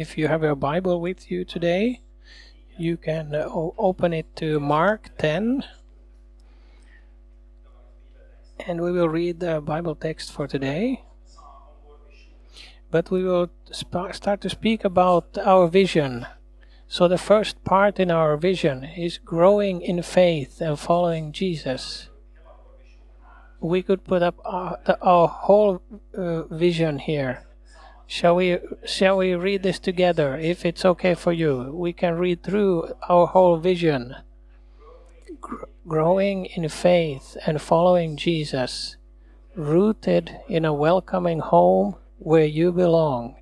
If you have your Bible with you today, you can uh, open it to Mark 10 and we will read the Bible text for today. But we will start to speak about our vision. So, the first part in our vision is growing in faith and following Jesus. We could put up our, the, our whole uh, vision here. Shall we shall we read this together if it's okay for you? We can read through our whole vision growing in faith and following Jesus, rooted in a welcoming home where you belong,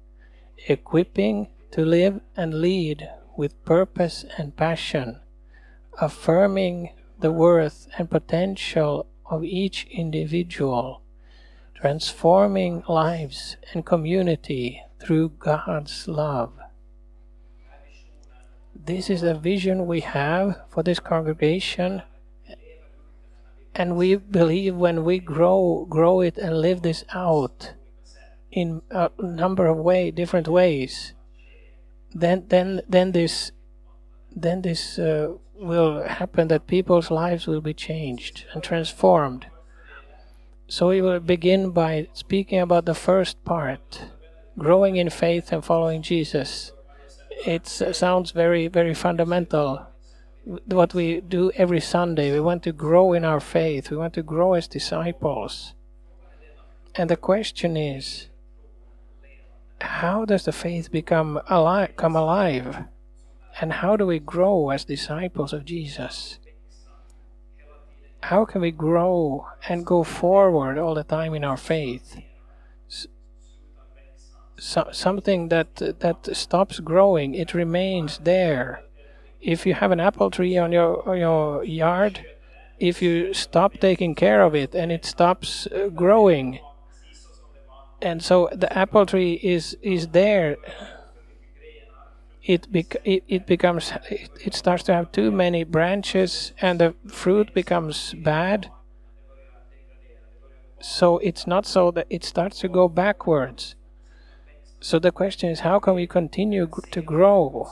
equipping to live and lead with purpose and passion, affirming the worth and potential of each individual, transforming lives and community through God's love. This is the vision we have for this congregation and we believe when we grow grow it and live this out in a number of way different ways then then then this then this uh, will happen that people's lives will be changed and transformed so we will begin by speaking about the first part growing in faith and following jesus it sounds very very fundamental what we do every Sunday. We want to grow in our faith. We want to grow as disciples. And the question is, how does the faith become alive, come alive? And how do we grow as disciples of Jesus? How can we grow and go forward all the time in our faith? So, something that that stops growing, it remains there if you have an apple tree on your on your yard, if you stop taking care of it and it stops uh, growing, and so the apple tree is is there. It, bec- it, it becomes it, it starts to have too many branches and the fruit becomes bad so it's not so that it starts to go backwards so the question is how can we continue to grow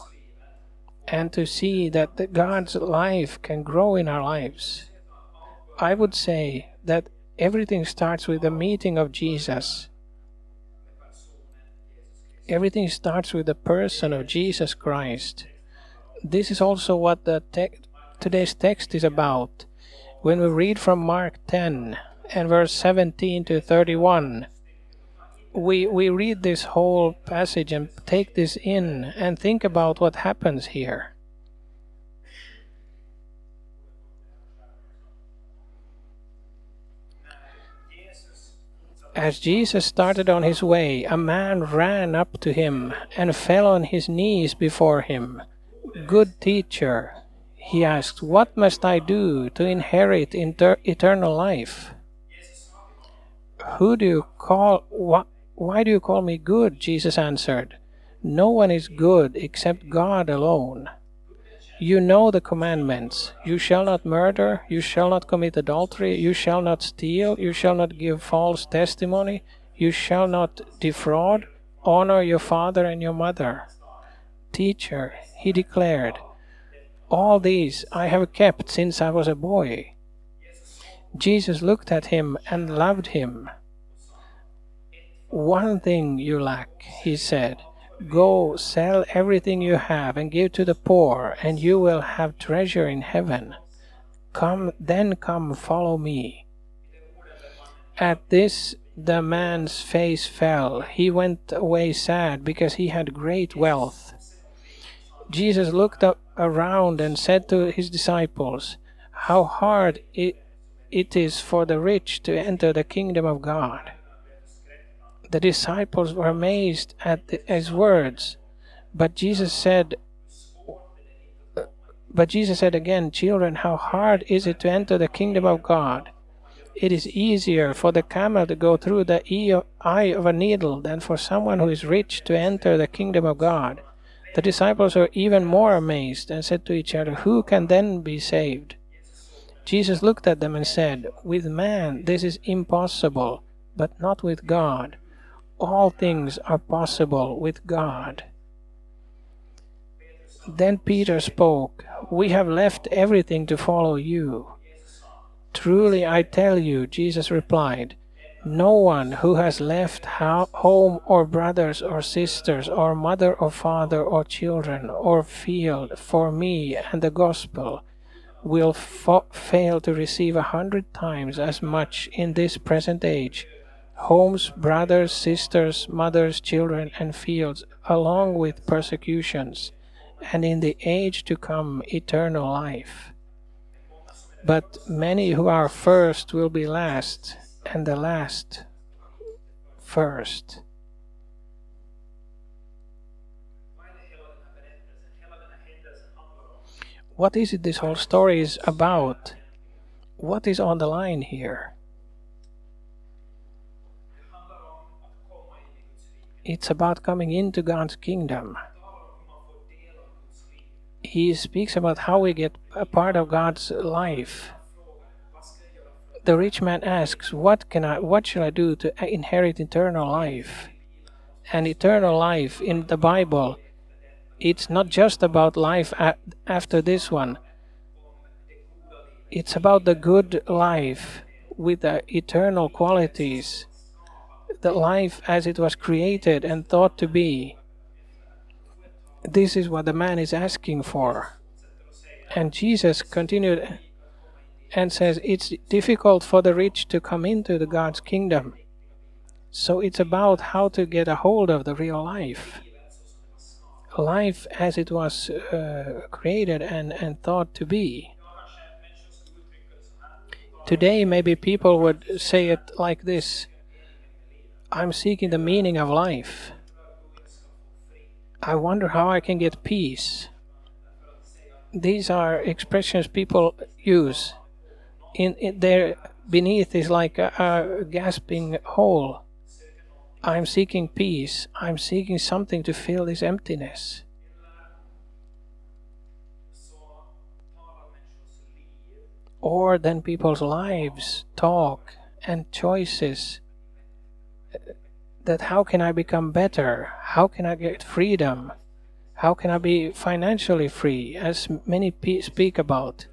and to see that God's life can grow in our lives. I would say that everything starts with the meeting of Jesus. Everything starts with the person of Jesus Christ. This is also what the te- today's text is about. When we read from Mark 10 and verse 17 to 31, we we read this whole passage and take this in and think about what happens here. As Jesus started on his way, a man ran up to him and fell on his knees before him. Good teacher, he asked, what must I do to inherit inter- eternal life? Who do you call what why do you call me good? Jesus answered, No one is good except God alone. You know the commandments you shall not murder, you shall not commit adultery, you shall not steal, you shall not give false testimony, you shall not defraud, honor your father and your mother. Teacher, he declared, all these I have kept since I was a boy. Jesus looked at him and loved him. One thing you lack, he said. Go sell everything you have and give to the poor, and you will have treasure in heaven. Come, then come, follow me. At this, the man's face fell. He went away sad because he had great wealth. Jesus looked around and said to his disciples, How hard it, it is for the rich to enter the kingdom of God the disciples were amazed at his words. But Jesus said, but Jesus said again, Children, how hard is it to enter the kingdom of God? It is easier for the camel to go through the eye of a needle than for someone who is rich to enter the kingdom of God. The disciples were even more amazed and said to each other, Who can then be saved? Jesus looked at them and said, With man this is impossible, but not with God all things are possible with God. Then Peter spoke, We have left everything to follow you. Truly I tell you, Jesus replied, no one who has left home or brothers or sisters or mother or father or children or field for me and the gospel will fail to receive a hundred times as much in this present age homes, brothers, sisters, mothers, children, and fields, along with persecutions, and in the age to come eternal life. But many who are first will be last, and the last first. What is it this whole story is about? What is on the line here? It's about coming into God's kingdom. He speaks about how we get a part of God's life the rich man asks, "What can I? What shall I do to inherit eternal life?" And eternal life in the Bible, it's not just about life after this one. It's about the good life with the eternal qualities, the life as it was created and thought to be. This is what the man is asking for. And Jesus continued and says it's difficult for the rich to come into the God's kingdom. So it's about how to get a hold of the real life. Life as it was uh, created and, and thought to be. Today, maybe people would say it like this I'm seeking the meaning of life. I wonder how I can get peace. These are expressions people use in, in there beneath is like a, a gasping hole. I'm seeking peace. I'm seeking something to fill this emptiness. Or then people's lives, talk, and choices. That how can I become better? How can I get freedom? How can I be financially free, as many speak about?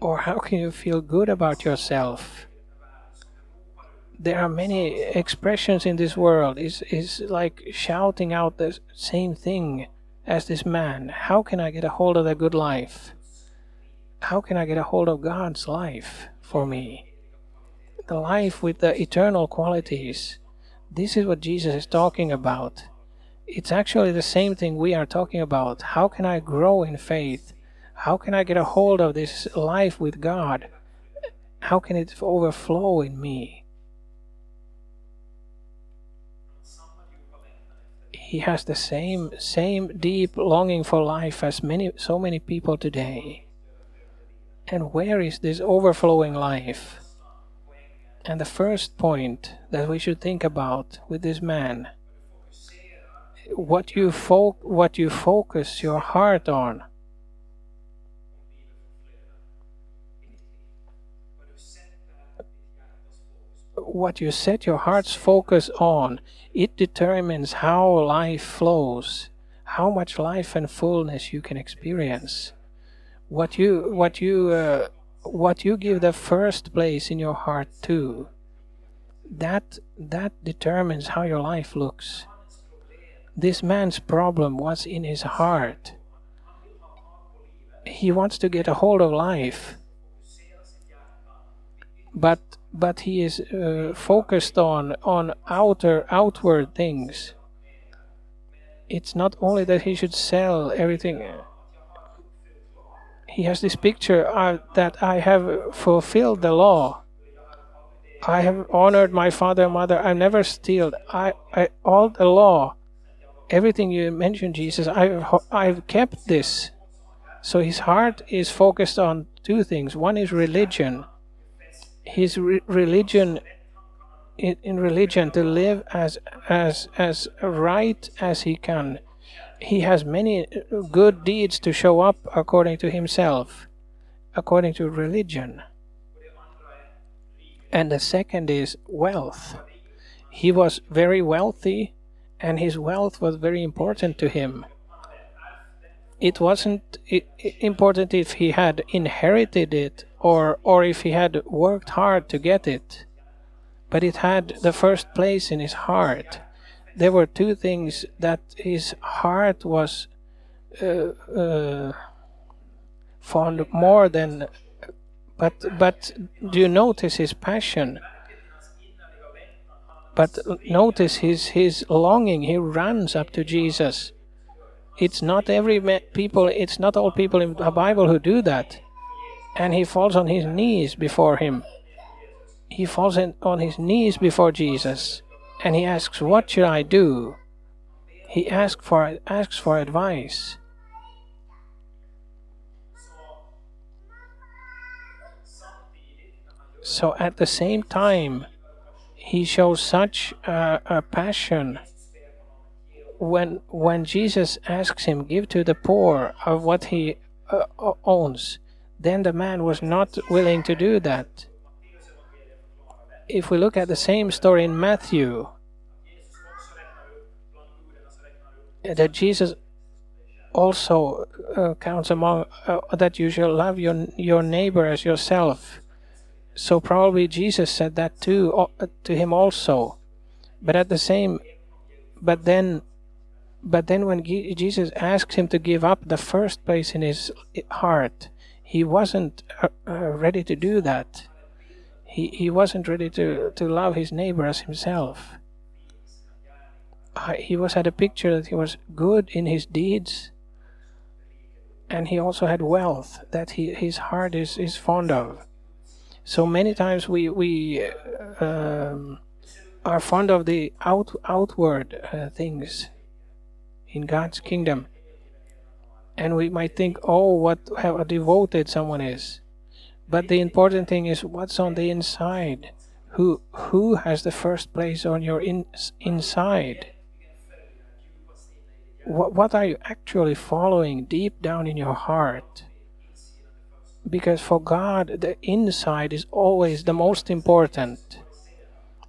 or how can you feel good about yourself? There are many expressions in this world. Is is like shouting out the same thing as this man. How can I get a hold of the good life? How can I get a hold of God's life for me? The life with the eternal qualities. This is what Jesus is talking about. It's actually the same thing we are talking about. How can I grow in faith? How can I get a hold of this life with God? How can it overflow in me? He has the same same deep longing for life as many so many people today. And where is this overflowing life? And the first point that we should think about with this man what you fo- what you focus your heart on what you set your heart's focus on, it determines how life flows, how much life and fullness you can experience. What you what you uh, what you give the first place in your heart to, that that determines how your life looks. This man's problem was in his heart. He wants to get a hold of life, but but he is uh, focused on on outer outward things. It's not only that he should sell everything. He has this picture uh, that I have fulfilled the law. I have honored my father and mother. I've never steal. I, I all the law, everything you mentioned, Jesus. I've I've kept this. So his heart is focused on two things. One is religion his re- religion in, in religion to live as as as right as he can. He has many uh, good deeds to show up according to himself, according to religion. And the second is wealth. He was very wealthy and his wealth was very important to him. It wasn't important if he had inherited it or, or if he had worked hard to get it, but it had the first place in his heart. There were two things that his heart was uh, uh, fond more than but but do you notice his passion? But notice his his longing. He runs up to jesus. It's not every people it's not all people in the bible who do that. And he falls on his knees before him. He falls in, on his knees before jesus and he asks what should i do he asks for asks for advice so at the same time he shows such a passion when when Jesus asks him, "Give to the poor of what he uh, owns," then the man was not willing to do that. If we look at the same story in Matthew, that Jesus also uh, counts among uh, that you shall love your your neighbor as yourself. So probably Jesus said that too uh, to him also, but at the same, but then but then when Jesus asks him to give up the first place in his heart, he wasn't uh, uh, ready to do that. He, he wasn't ready to, to love his neighbor as himself. He was had a picture that he was good in his deeds, and he also had wealth that he, his heart is, is fond of. So many times we we um, are fond of the out outward uh, things in God's kingdom. And we might think, oh, what how devoted someone is. But the important thing is what's on the inside. Who who has the first place on your in, inside? What what are you actually following deep down in your heart? Because for God, the inside is always the most important.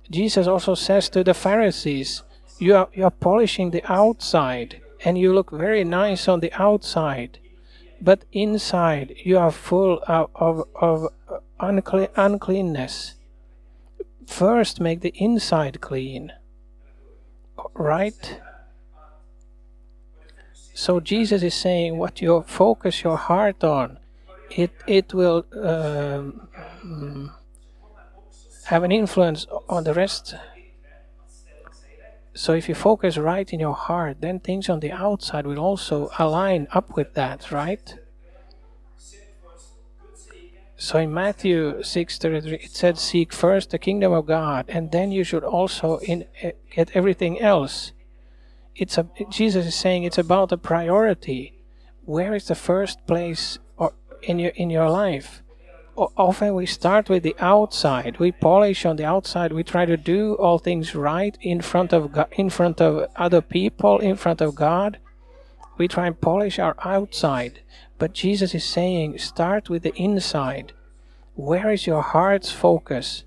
Jesus also says to the Pharisees, you are, you are polishing the outside and you look very nice on the outside but inside you are full of, of, of uncle- uncleanness. First make the inside clean. Right? So jesus is saying what you focus your heart on it it will um, have an influence on the rest so if you focus right in your heart, then things on the outside will also align up with that, right? So in Matthew 6:33 it said seek first the kingdom of God and then you should also in, uh, get everything else. It's a Jesus is saying it's about a priority. Where is the first place or in your in your life? Often we start with the outside. We polish on the outside. We try to do all things right in front of God, in front of other people, in front of God. We try and polish our outside. But Jesus is saying, start with the inside. Where is your heart's focus?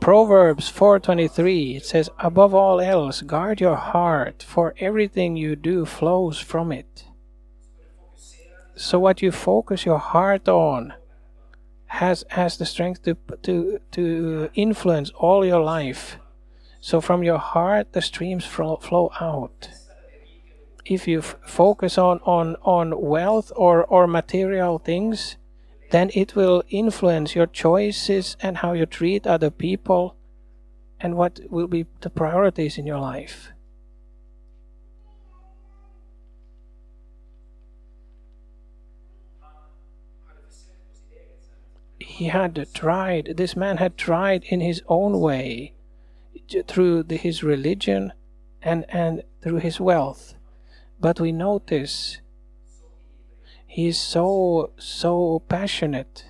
Proverbs 4:23 it says above all else guard your heart for everything you do flows from it. So what you focus your heart on has has the strength to to to influence all your life. So from your heart the streams flow, flow out. If you focus on on on wealth or or material things, then it will influence your choices and how you treat other people and what will be the priorities in your life. He had tried, this man had tried in his own way through the, his religion and, and through his wealth. But we notice he is so, so passionate.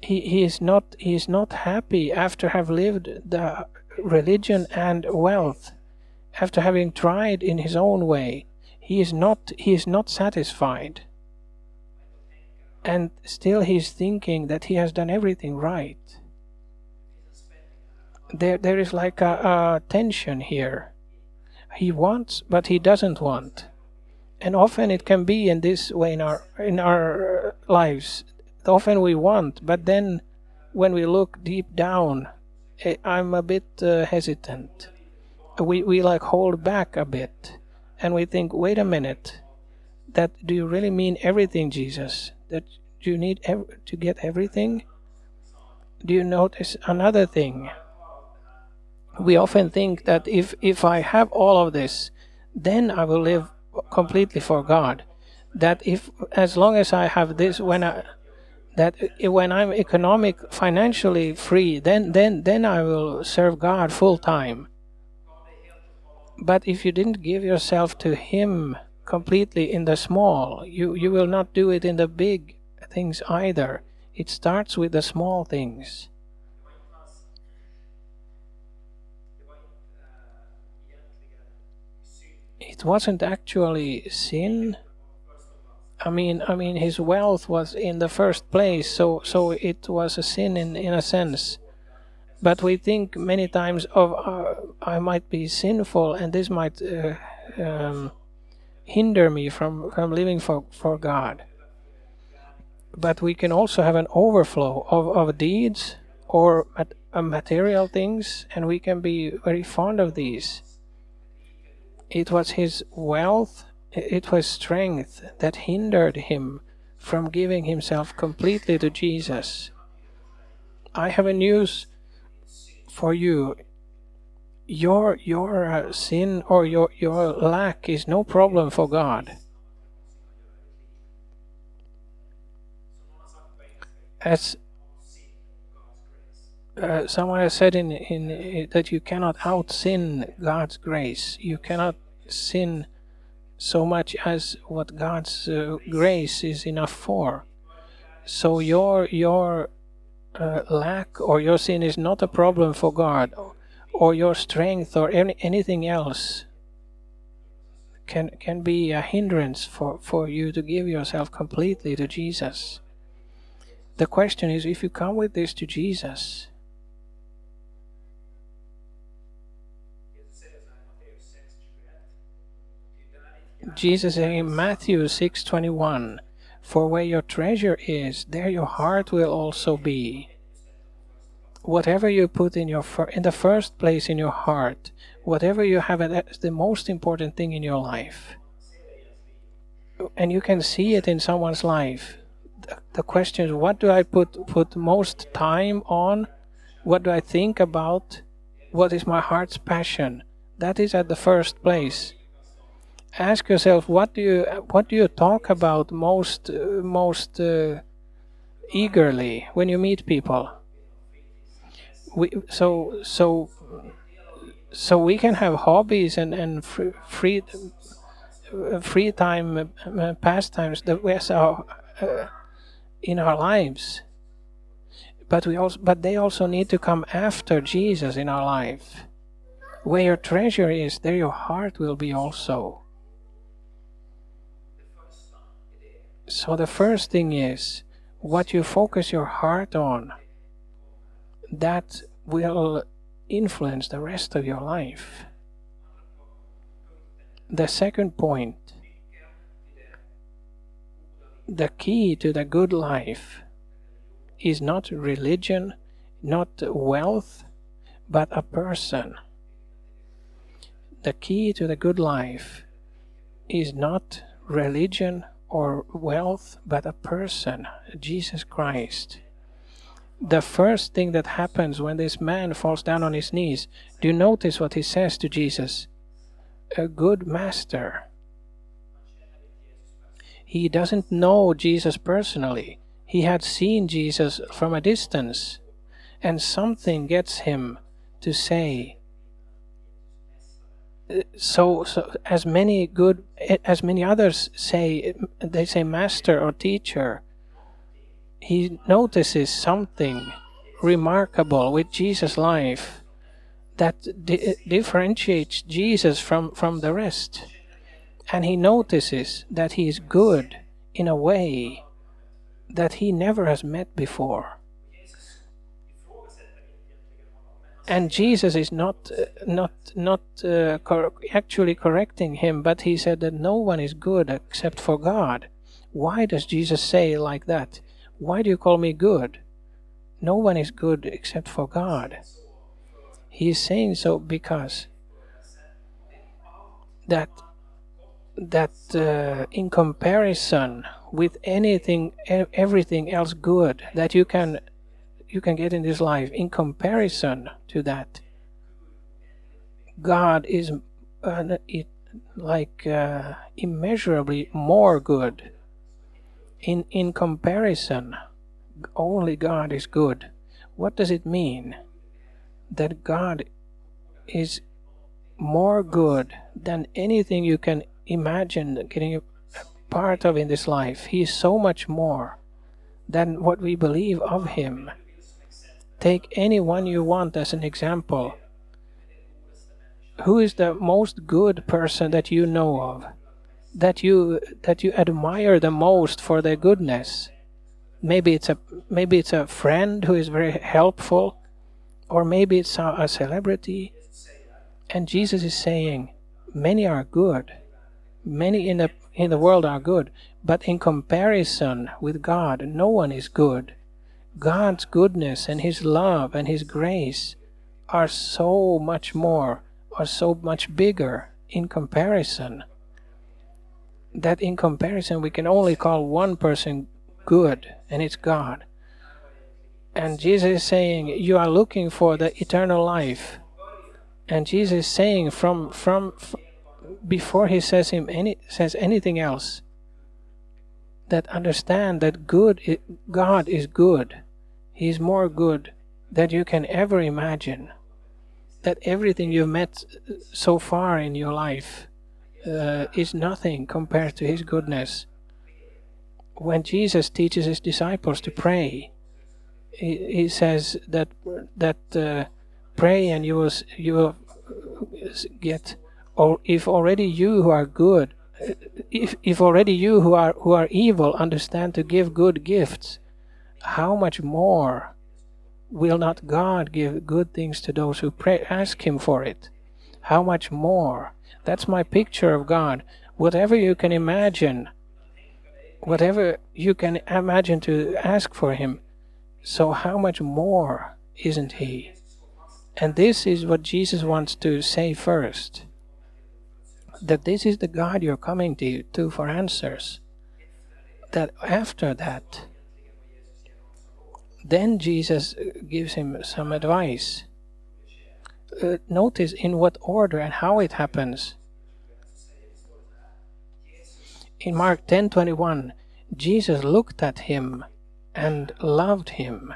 He, he is not he is not happy after have lived the religion and wealth after having tried in his own way he is not he is not satisfied and still he's thinking that he has done everything right. there there is like a, a tension here. He wants, but he doesn't want, and often it can be in this way in our in our lives. Often we want, but then when we look deep down, eh, I'm a bit uh, hesitant. We we like hold back a bit, and we think, wait a minute, that do you really mean everything, Jesus? That you need ev- to get everything? Do you notice another thing? We often think that if if I have all of this, then I will live completely for God. That if as long as I have this, when I that when I'm economic financially free, then then then I will serve God full time. But if you didn't give yourself to Him completely in the small, you you will not do it in the big things either. It starts with the small things. It wasn't actually sin. I mean, I mean, his wealth was in the first place, so so it was a sin in in a sense. But we think many times of uh, I might be sinful, and this might uh, um, hinder me from from living for for God but we can also have an overflow of, of deeds or mat- uh, material things, and we can be very fond of these. It was his wealth, it was strength that hindered him from giving himself completely to Jesus. I have a news for you. Your your uh, sin or your your lack is no problem for God. as uh, someone has said in, in, in that you cannot out sin God's grace. You cannot sin so much as what God's uh, grace is enough for. So your your uh, lack or your sin is not a problem for God, or your strength or any, anything else can can be a hindrance for, for you to give yourself completely to Jesus. The question is if you come with this to Jesus, Jesus in Matthew 6:21, "For where your treasure is, there your heart will also be." Whatever you put in your fir- in the first place in your heart, whatever you have that's the most important thing in your life. And you can see it in someone's life the question is what do I put put most time on? What do I think about? What is my heart's passion? That is at the first place. Ask yourself what do you what do you talk about most uh, most uh, eagerly when you meet people. We, so so so we can have hobbies and and free free, free time uh, pastimes that we are. Uh, in our lives. But we also but they also need to come after Jesus in our life. Where your treasure is, there your heart will be also. So the first thing is what you focus your heart on that will influence the rest of your life. The second point the key to the good life is not religion, not wealth, but a person. The key to the good life is not religion or wealth, but a person, Jesus Christ. The first thing that happens when this man falls down on his knees, do you notice what he says to Jesus? A good master he doesn't know Jesus personally. He had seen Jesus from a distance, and something gets him to say. So, so as many good, as many others say, they say master or teacher. He notices something remarkable with Jesus' life that di- differentiates Jesus from, from the rest and he notices that he is good in a way that he never has met before. and Jesus is not uh, not not uh, cor- actually correcting him, but he said that no one is good except for God. Why does Jesus say like that? Why do you call me good? No one is good except for God. He is saying so because that that uh, in comparison with anything everything else good that you can you can get in this life in comparison to that god is uh, it, like uh, immeasurably more good in in comparison only god is good what does it mean that god is more good than anything you can imagine getting a part of in this life. He is so much more than what we believe of Him. Take anyone you want as an example. Who is the most good person that you know of? That you that you admire the most for their goodness? Maybe it's a maybe it's a friend who is very helpful, or maybe it's a, a celebrity. And Jesus is saying, many are good, many in the in the world are good, but in comparison with God, no one is good. God's goodness and His love and His grace are so much more, are so much bigger in comparison. That in comparison, we can only call one person good, and it's God. And Jesus is saying, You are looking for the eternal life. And Jesus is saying from, from, before he says him any says anything else that understand that good God is good. He is more good than you can ever imagine. That everything you've met so far in your life uh, is nothing compared to His goodness. When Jesus teaches His disciples to pray, he, he says that that uh, pray and you will you will uh, get or if already you who are good if, if already you who are who are evil understand to give good gifts how much more will not god give good things to those who pray ask him for it how much more that's my picture of god whatever you can imagine whatever you can imagine to ask for him so how much more isn't he and this is what jesus wants to say first that this is the God you're coming to, to for answers. That after that, then Jesus gives him some advice. Uh, notice in what order and how it happens. In Mark 10:21, Jesus looked at him and loved him.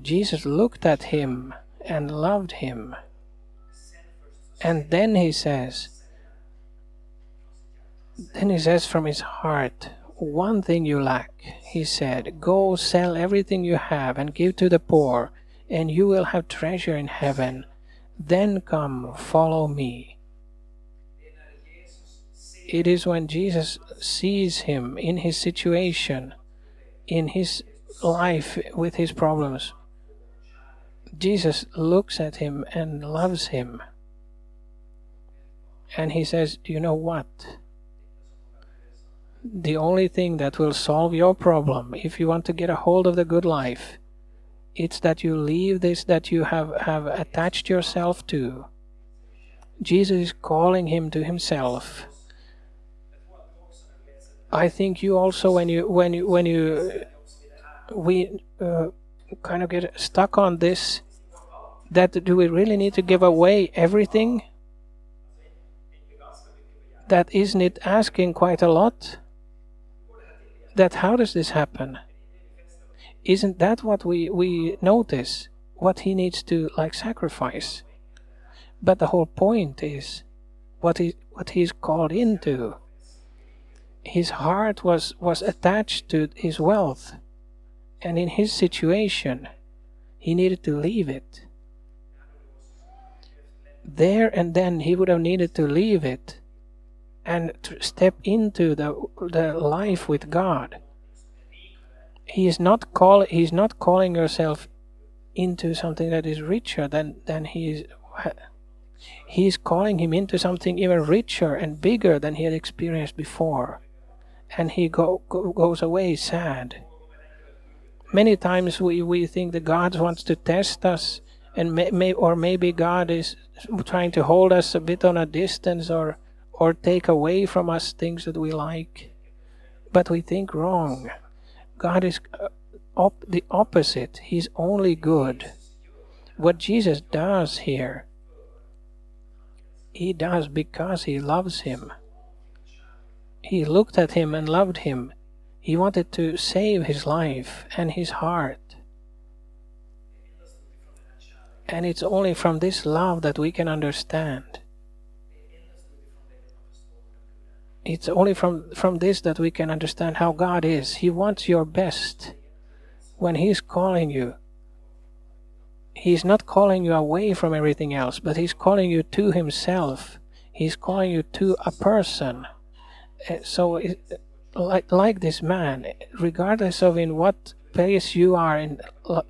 Jesus looked at him and loved him. And then he says, then he says from his heart, One thing you lack. He said, Go sell everything you have and give to the poor, and you will have treasure in heaven. Then come, follow me. It is when Jesus sees him in his situation, in his life with his problems. Jesus looks at him and loves him. And he says, Do you know what? The only thing that will solve your problem, if you want to get a hold of the good life, it's that you leave this that you have, have attached yourself to. Jesus is calling him to himself. I think you also, when you when you when you we uh, kind of get stuck on this, that do we really need to give away everything? That isn't it asking quite a lot? That how does this happen? Isn't that what we, we notice? What he needs to like sacrifice. But the whole point is what he what he's called into. His heart was, was attached to his wealth, and in his situation he needed to leave it. There and then he would have needed to leave it and to step into the the life with God. He is not call he is not calling yourself into something that is richer than than he is. He's calling him into something even richer and bigger than he had experienced before, and he go, go, goes away sad. Many times we, we think that God wants to test us, and may, may, or maybe God is trying to hold us a bit on a distance, or or take away from us things that we like. But we think wrong. God is uh, op- the opposite. He's only good. What Jesus does here, he does because he loves him. He looked at him and loved him. He wanted to save his life and his heart. And it's only from this love that we can understand. It's only from, from this that we can understand how God is. He wants your best. When He's calling you, He's not calling you away from everything else, but He's calling you to Himself. He's calling you to a person. Eh, so, like, like this man, regardless of in what place you are in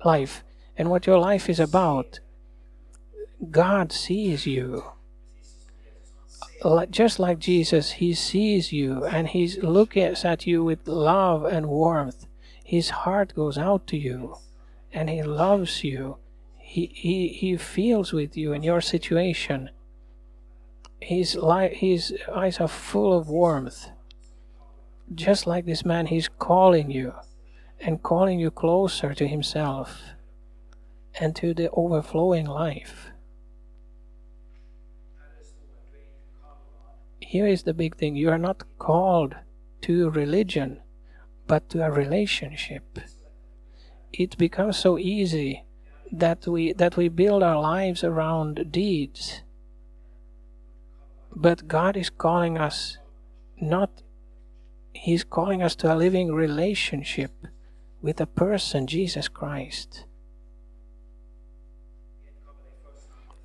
life and what your life is about, God sees you. Just like Jesus, He sees you and He looks at you with love and warmth. His heart goes out to you and He loves you. He, he, he feels with you in your situation. His, li- his eyes are full of warmth. Just like this man, He's calling you and calling you closer to Himself and to the overflowing life. Here is the big thing you are not called to religion, but to a relationship. It becomes so easy that we that we build our lives around deeds. But God is calling us not He's calling us to a living relationship with a person, Jesus Christ.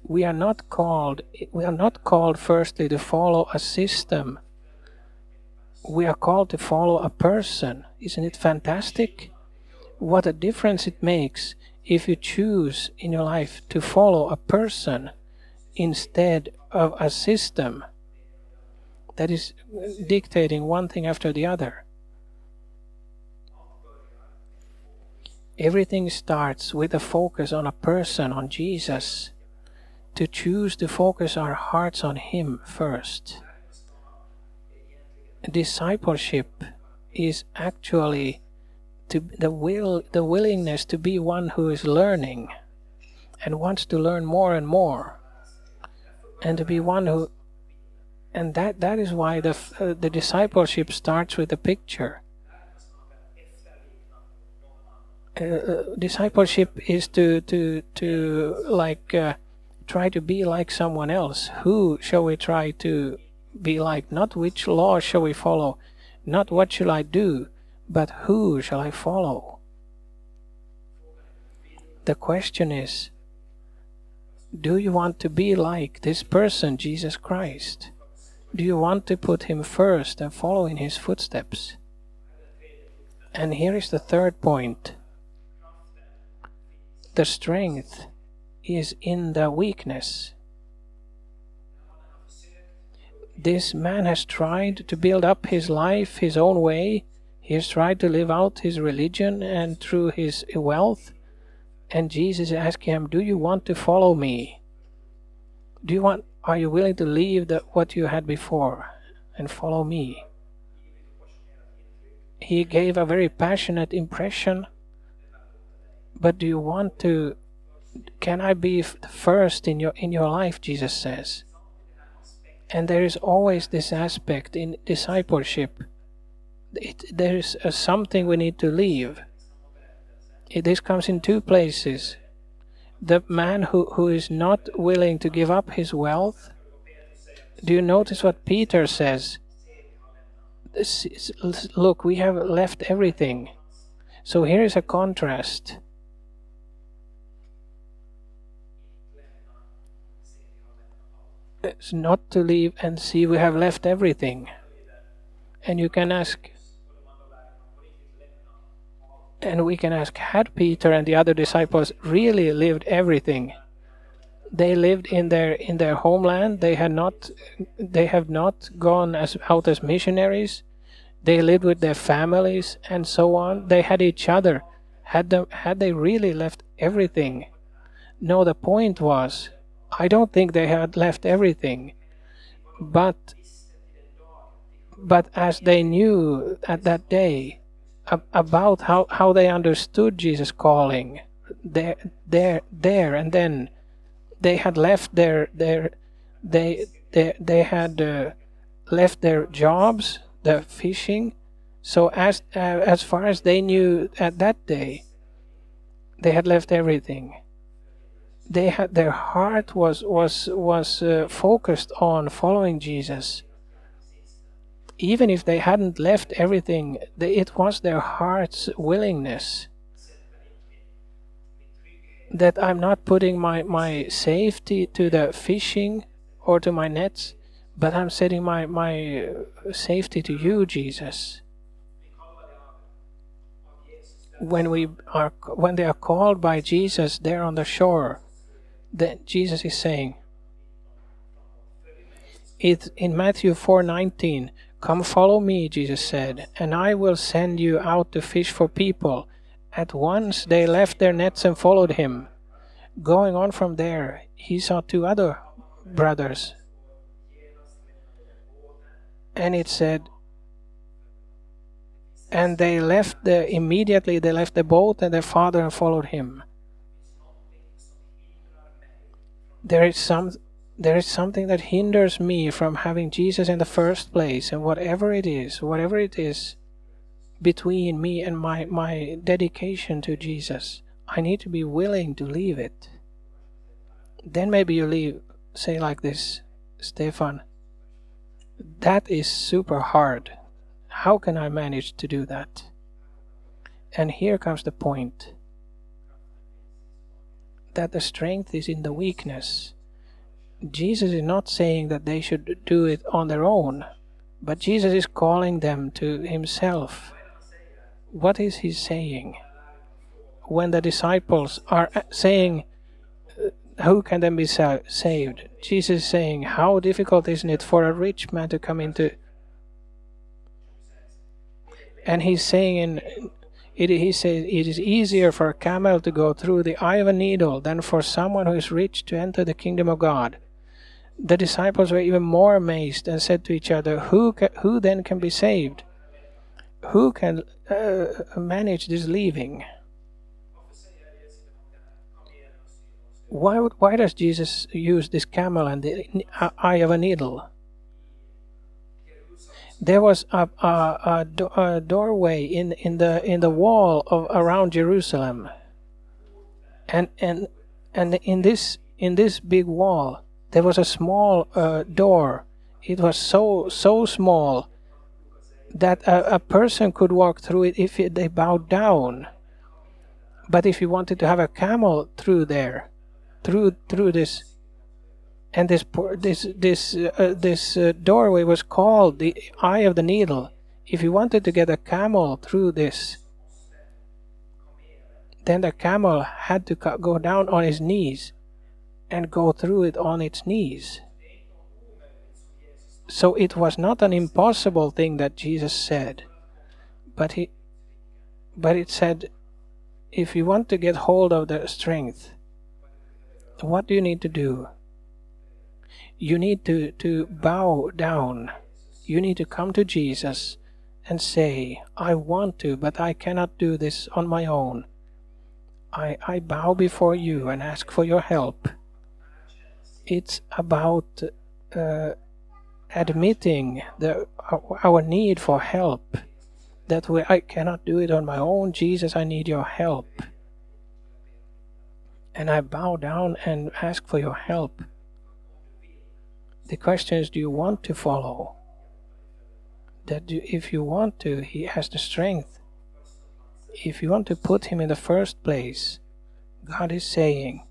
We are not called we are not called firstly to follow a system. We are called to follow a person. Isn't it fantastic? What a difference it makes if you choose in your life to follow a person instead of a system that is dictating one thing after the other. Everything starts with a focus on a person on Jesus to choose to focus our hearts on Him first. Discipleship is actually to the will the willingness to be one who is learning and wants to learn more and more and to be one who and that that is why the uh, the discipleship starts with a picture uh, uh, discipleship is to to to like uh, try to be like someone else. Who shall we try to be like? Not which law shall we follow, not what shall I do, but who shall I follow? The question is do you want to be like this person, Jesus Christ? Do you want to put him first and follow in his footsteps? And here is the third point the strength is in the weakness. This man has tried to build up his life his own way. He has tried to live out his religion and through his wealth. And Jesus asked him, Do you want to follow me? Do you want are you willing to leave the, what you had before and follow me? He gave a very passionate impression. But do you want to can I be the first in your in your life? Jesus says. And there is always this aspect in discipleship. It, there is a, something we need to leave. It, this comes in two places. The man who, who is not willing to give up his wealth. Do you notice what Peter says? This Is, look, we have left everything. So here is a contrast is not to leave and see we have left everything. And you can ask, And we can ask had Peter and the other disciples really lived everything? They lived in their in their homeland. They had not they have not gone as out as missionaries. They lived with their families and so on. They had each other. Had them had they really left everything? No, the point was I don't think they had left everything. But but as they knew at that day about how, how they understood Jesus calling there there there and then they had left their their they they, they had uh, left their jobs the fishing so as uh, as far as they knew at that day they had left everything they had their heart was was was uh, focused on following Jesus even if they hadn't left everything, they, it was their heart's willingness that I'm not putting my, my safety to the fishing or to my nets, but I'm setting my, my safety to you, Jesus. When we are when they are called by Jesus there on the shore, then Jesus is saying it in Matthew 4:19 Come follow me, Jesus said, and I will send you out to fish for people. At once they left their nets and followed him. Going on from there, he saw two other brothers. And it said, and they left the immediately they left the boat and their father and followed him. There is some there is something that hinders me from having Jesus in the first place, and whatever it is, whatever it is between me and my, my dedication to Jesus, I need to be willing to leave it. Then maybe you leave, say like this, Stefan, that is super hard. How can I manage to do that? And here comes the point that the strength is in the weakness Jesus is not saying that they should do it on their own, but Jesus is calling them to Himself. What is He saying? When the disciples are saying, Who can then be saved? Jesus is saying, How difficult isn't it for a rich man to come into. And He's saying in it, he says it is easier for a camel to go through the eye of a needle than for someone who is rich to enter the kingdom of God the disciples were even more amazed and said to each other, Who, ca- who then can be saved? Who can uh, manage this leaving? Why, why does Jesus use this camel and the eye of a needle? There was a, a, a, a doorway in, in the in the wall of around Jerusalem, and and and in this in this big wall there was a small uh, door. It was so so small that a, a, person could walk through it if it, they bowed down. But if you wanted to have a camel through there, through through this, and this this this uh, this uh, doorway was called the eye of the needle. If you wanted to get a camel through this, then the camel had to go down on his knees and go through it on its knees. So it was not an impossible thing that Jesus said, but he but it said if you want to get hold of the strength, what do you need to do? You need to, to bow down. You need to come to Jesus and say, I want to, but I cannot do this on my own. I, I bow before you and ask for your help it's about uh, admitting the our need for help that we I cannot do it on my own Jesus I need your help and I bow down and ask for your help the question is do you want to follow that you, if you want to he has the strength if you want to put him in the first place God is saying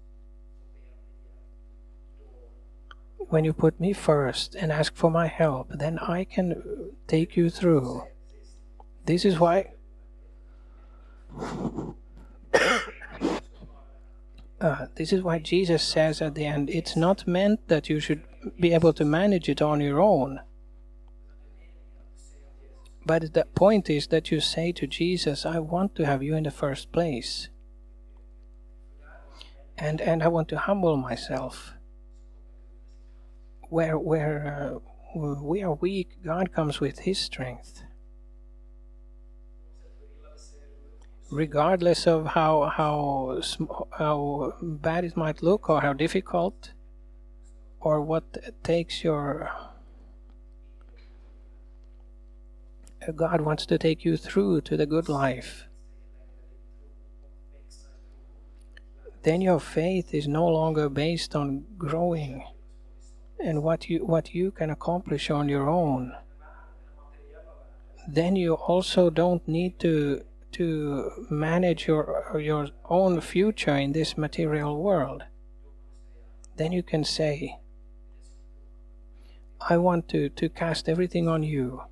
when you put me first and ask for my help, then I can take you through. This is why Uh, this is why Jesus says at the end, it's not meant that you should be able to manage it on your own. But the point is that you say to Jesus, I want to have you in the first place. And, and I want to humble myself. Where, where uh, we are weak, God comes with His strength. regardless of how how how bad it might look or how difficult or what takes your uh, God wants to take you through to the good life. Then your faith is no longer based on growing and what you what you can accomplish on your own. Then you also don't need to to manage your your own future in this material world then you can say i want to to cast everything on you.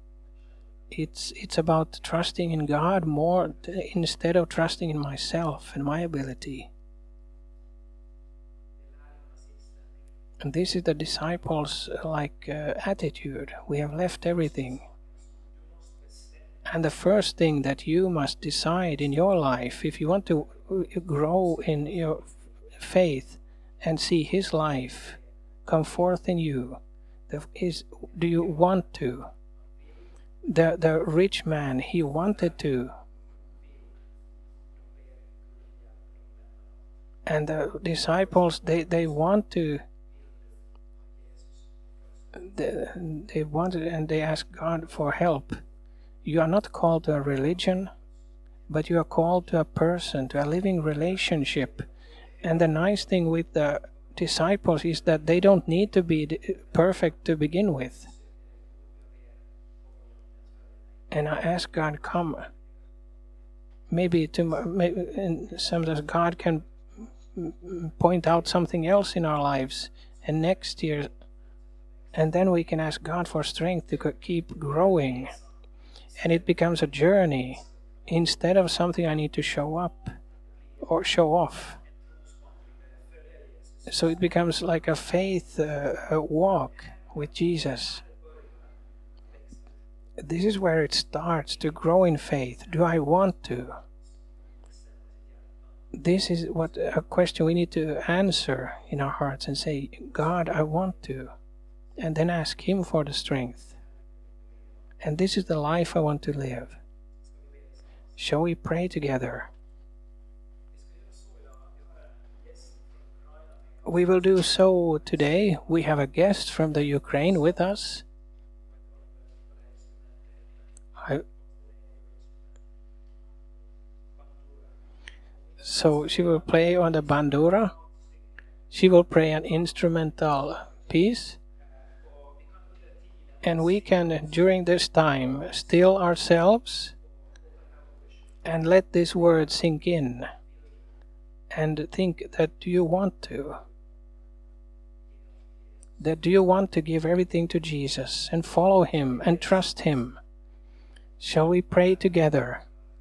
It's it's about trusting in god more instead of trusting in myself and my ability. And this is the disciples like uh, attitude. We have left everything. And the first thing that you must decide in your life, if you want to grow in your faith and see His life come forth in you, is do you want to? The the rich man he wanted to, and the disciples they they want to. They, they wanted and they asked God for help you are not called to a religion, but you are called to a person, to a living relationship. And the nice thing with the disciples is that they don't need to be perfect to begin with. And I ask God, come. Maybe to maybe, and sometimes God can point out something else in our lives, and next year, and then we can ask God for strength to keep growing and it becomes a journey instead of something I need to show up or show off. So it becomes like a faith uh, a walk with Jesus. This is where it starts to grow in faith. Do I want to? This is what a question we need to answer in our hearts and say, God, I want to. And then ask Him for the strength. And this is the life I want to live. Shall we pray together? We will do so today. We have a guest from the Ukraine with us. I, so she will play on the bandura. She will play an instrumental piece and we can, during this time, still ourselves and let this word sink in and think that you want to? That do you want to give everything to Jesus and follow Him and trust Him? Shall we pray together?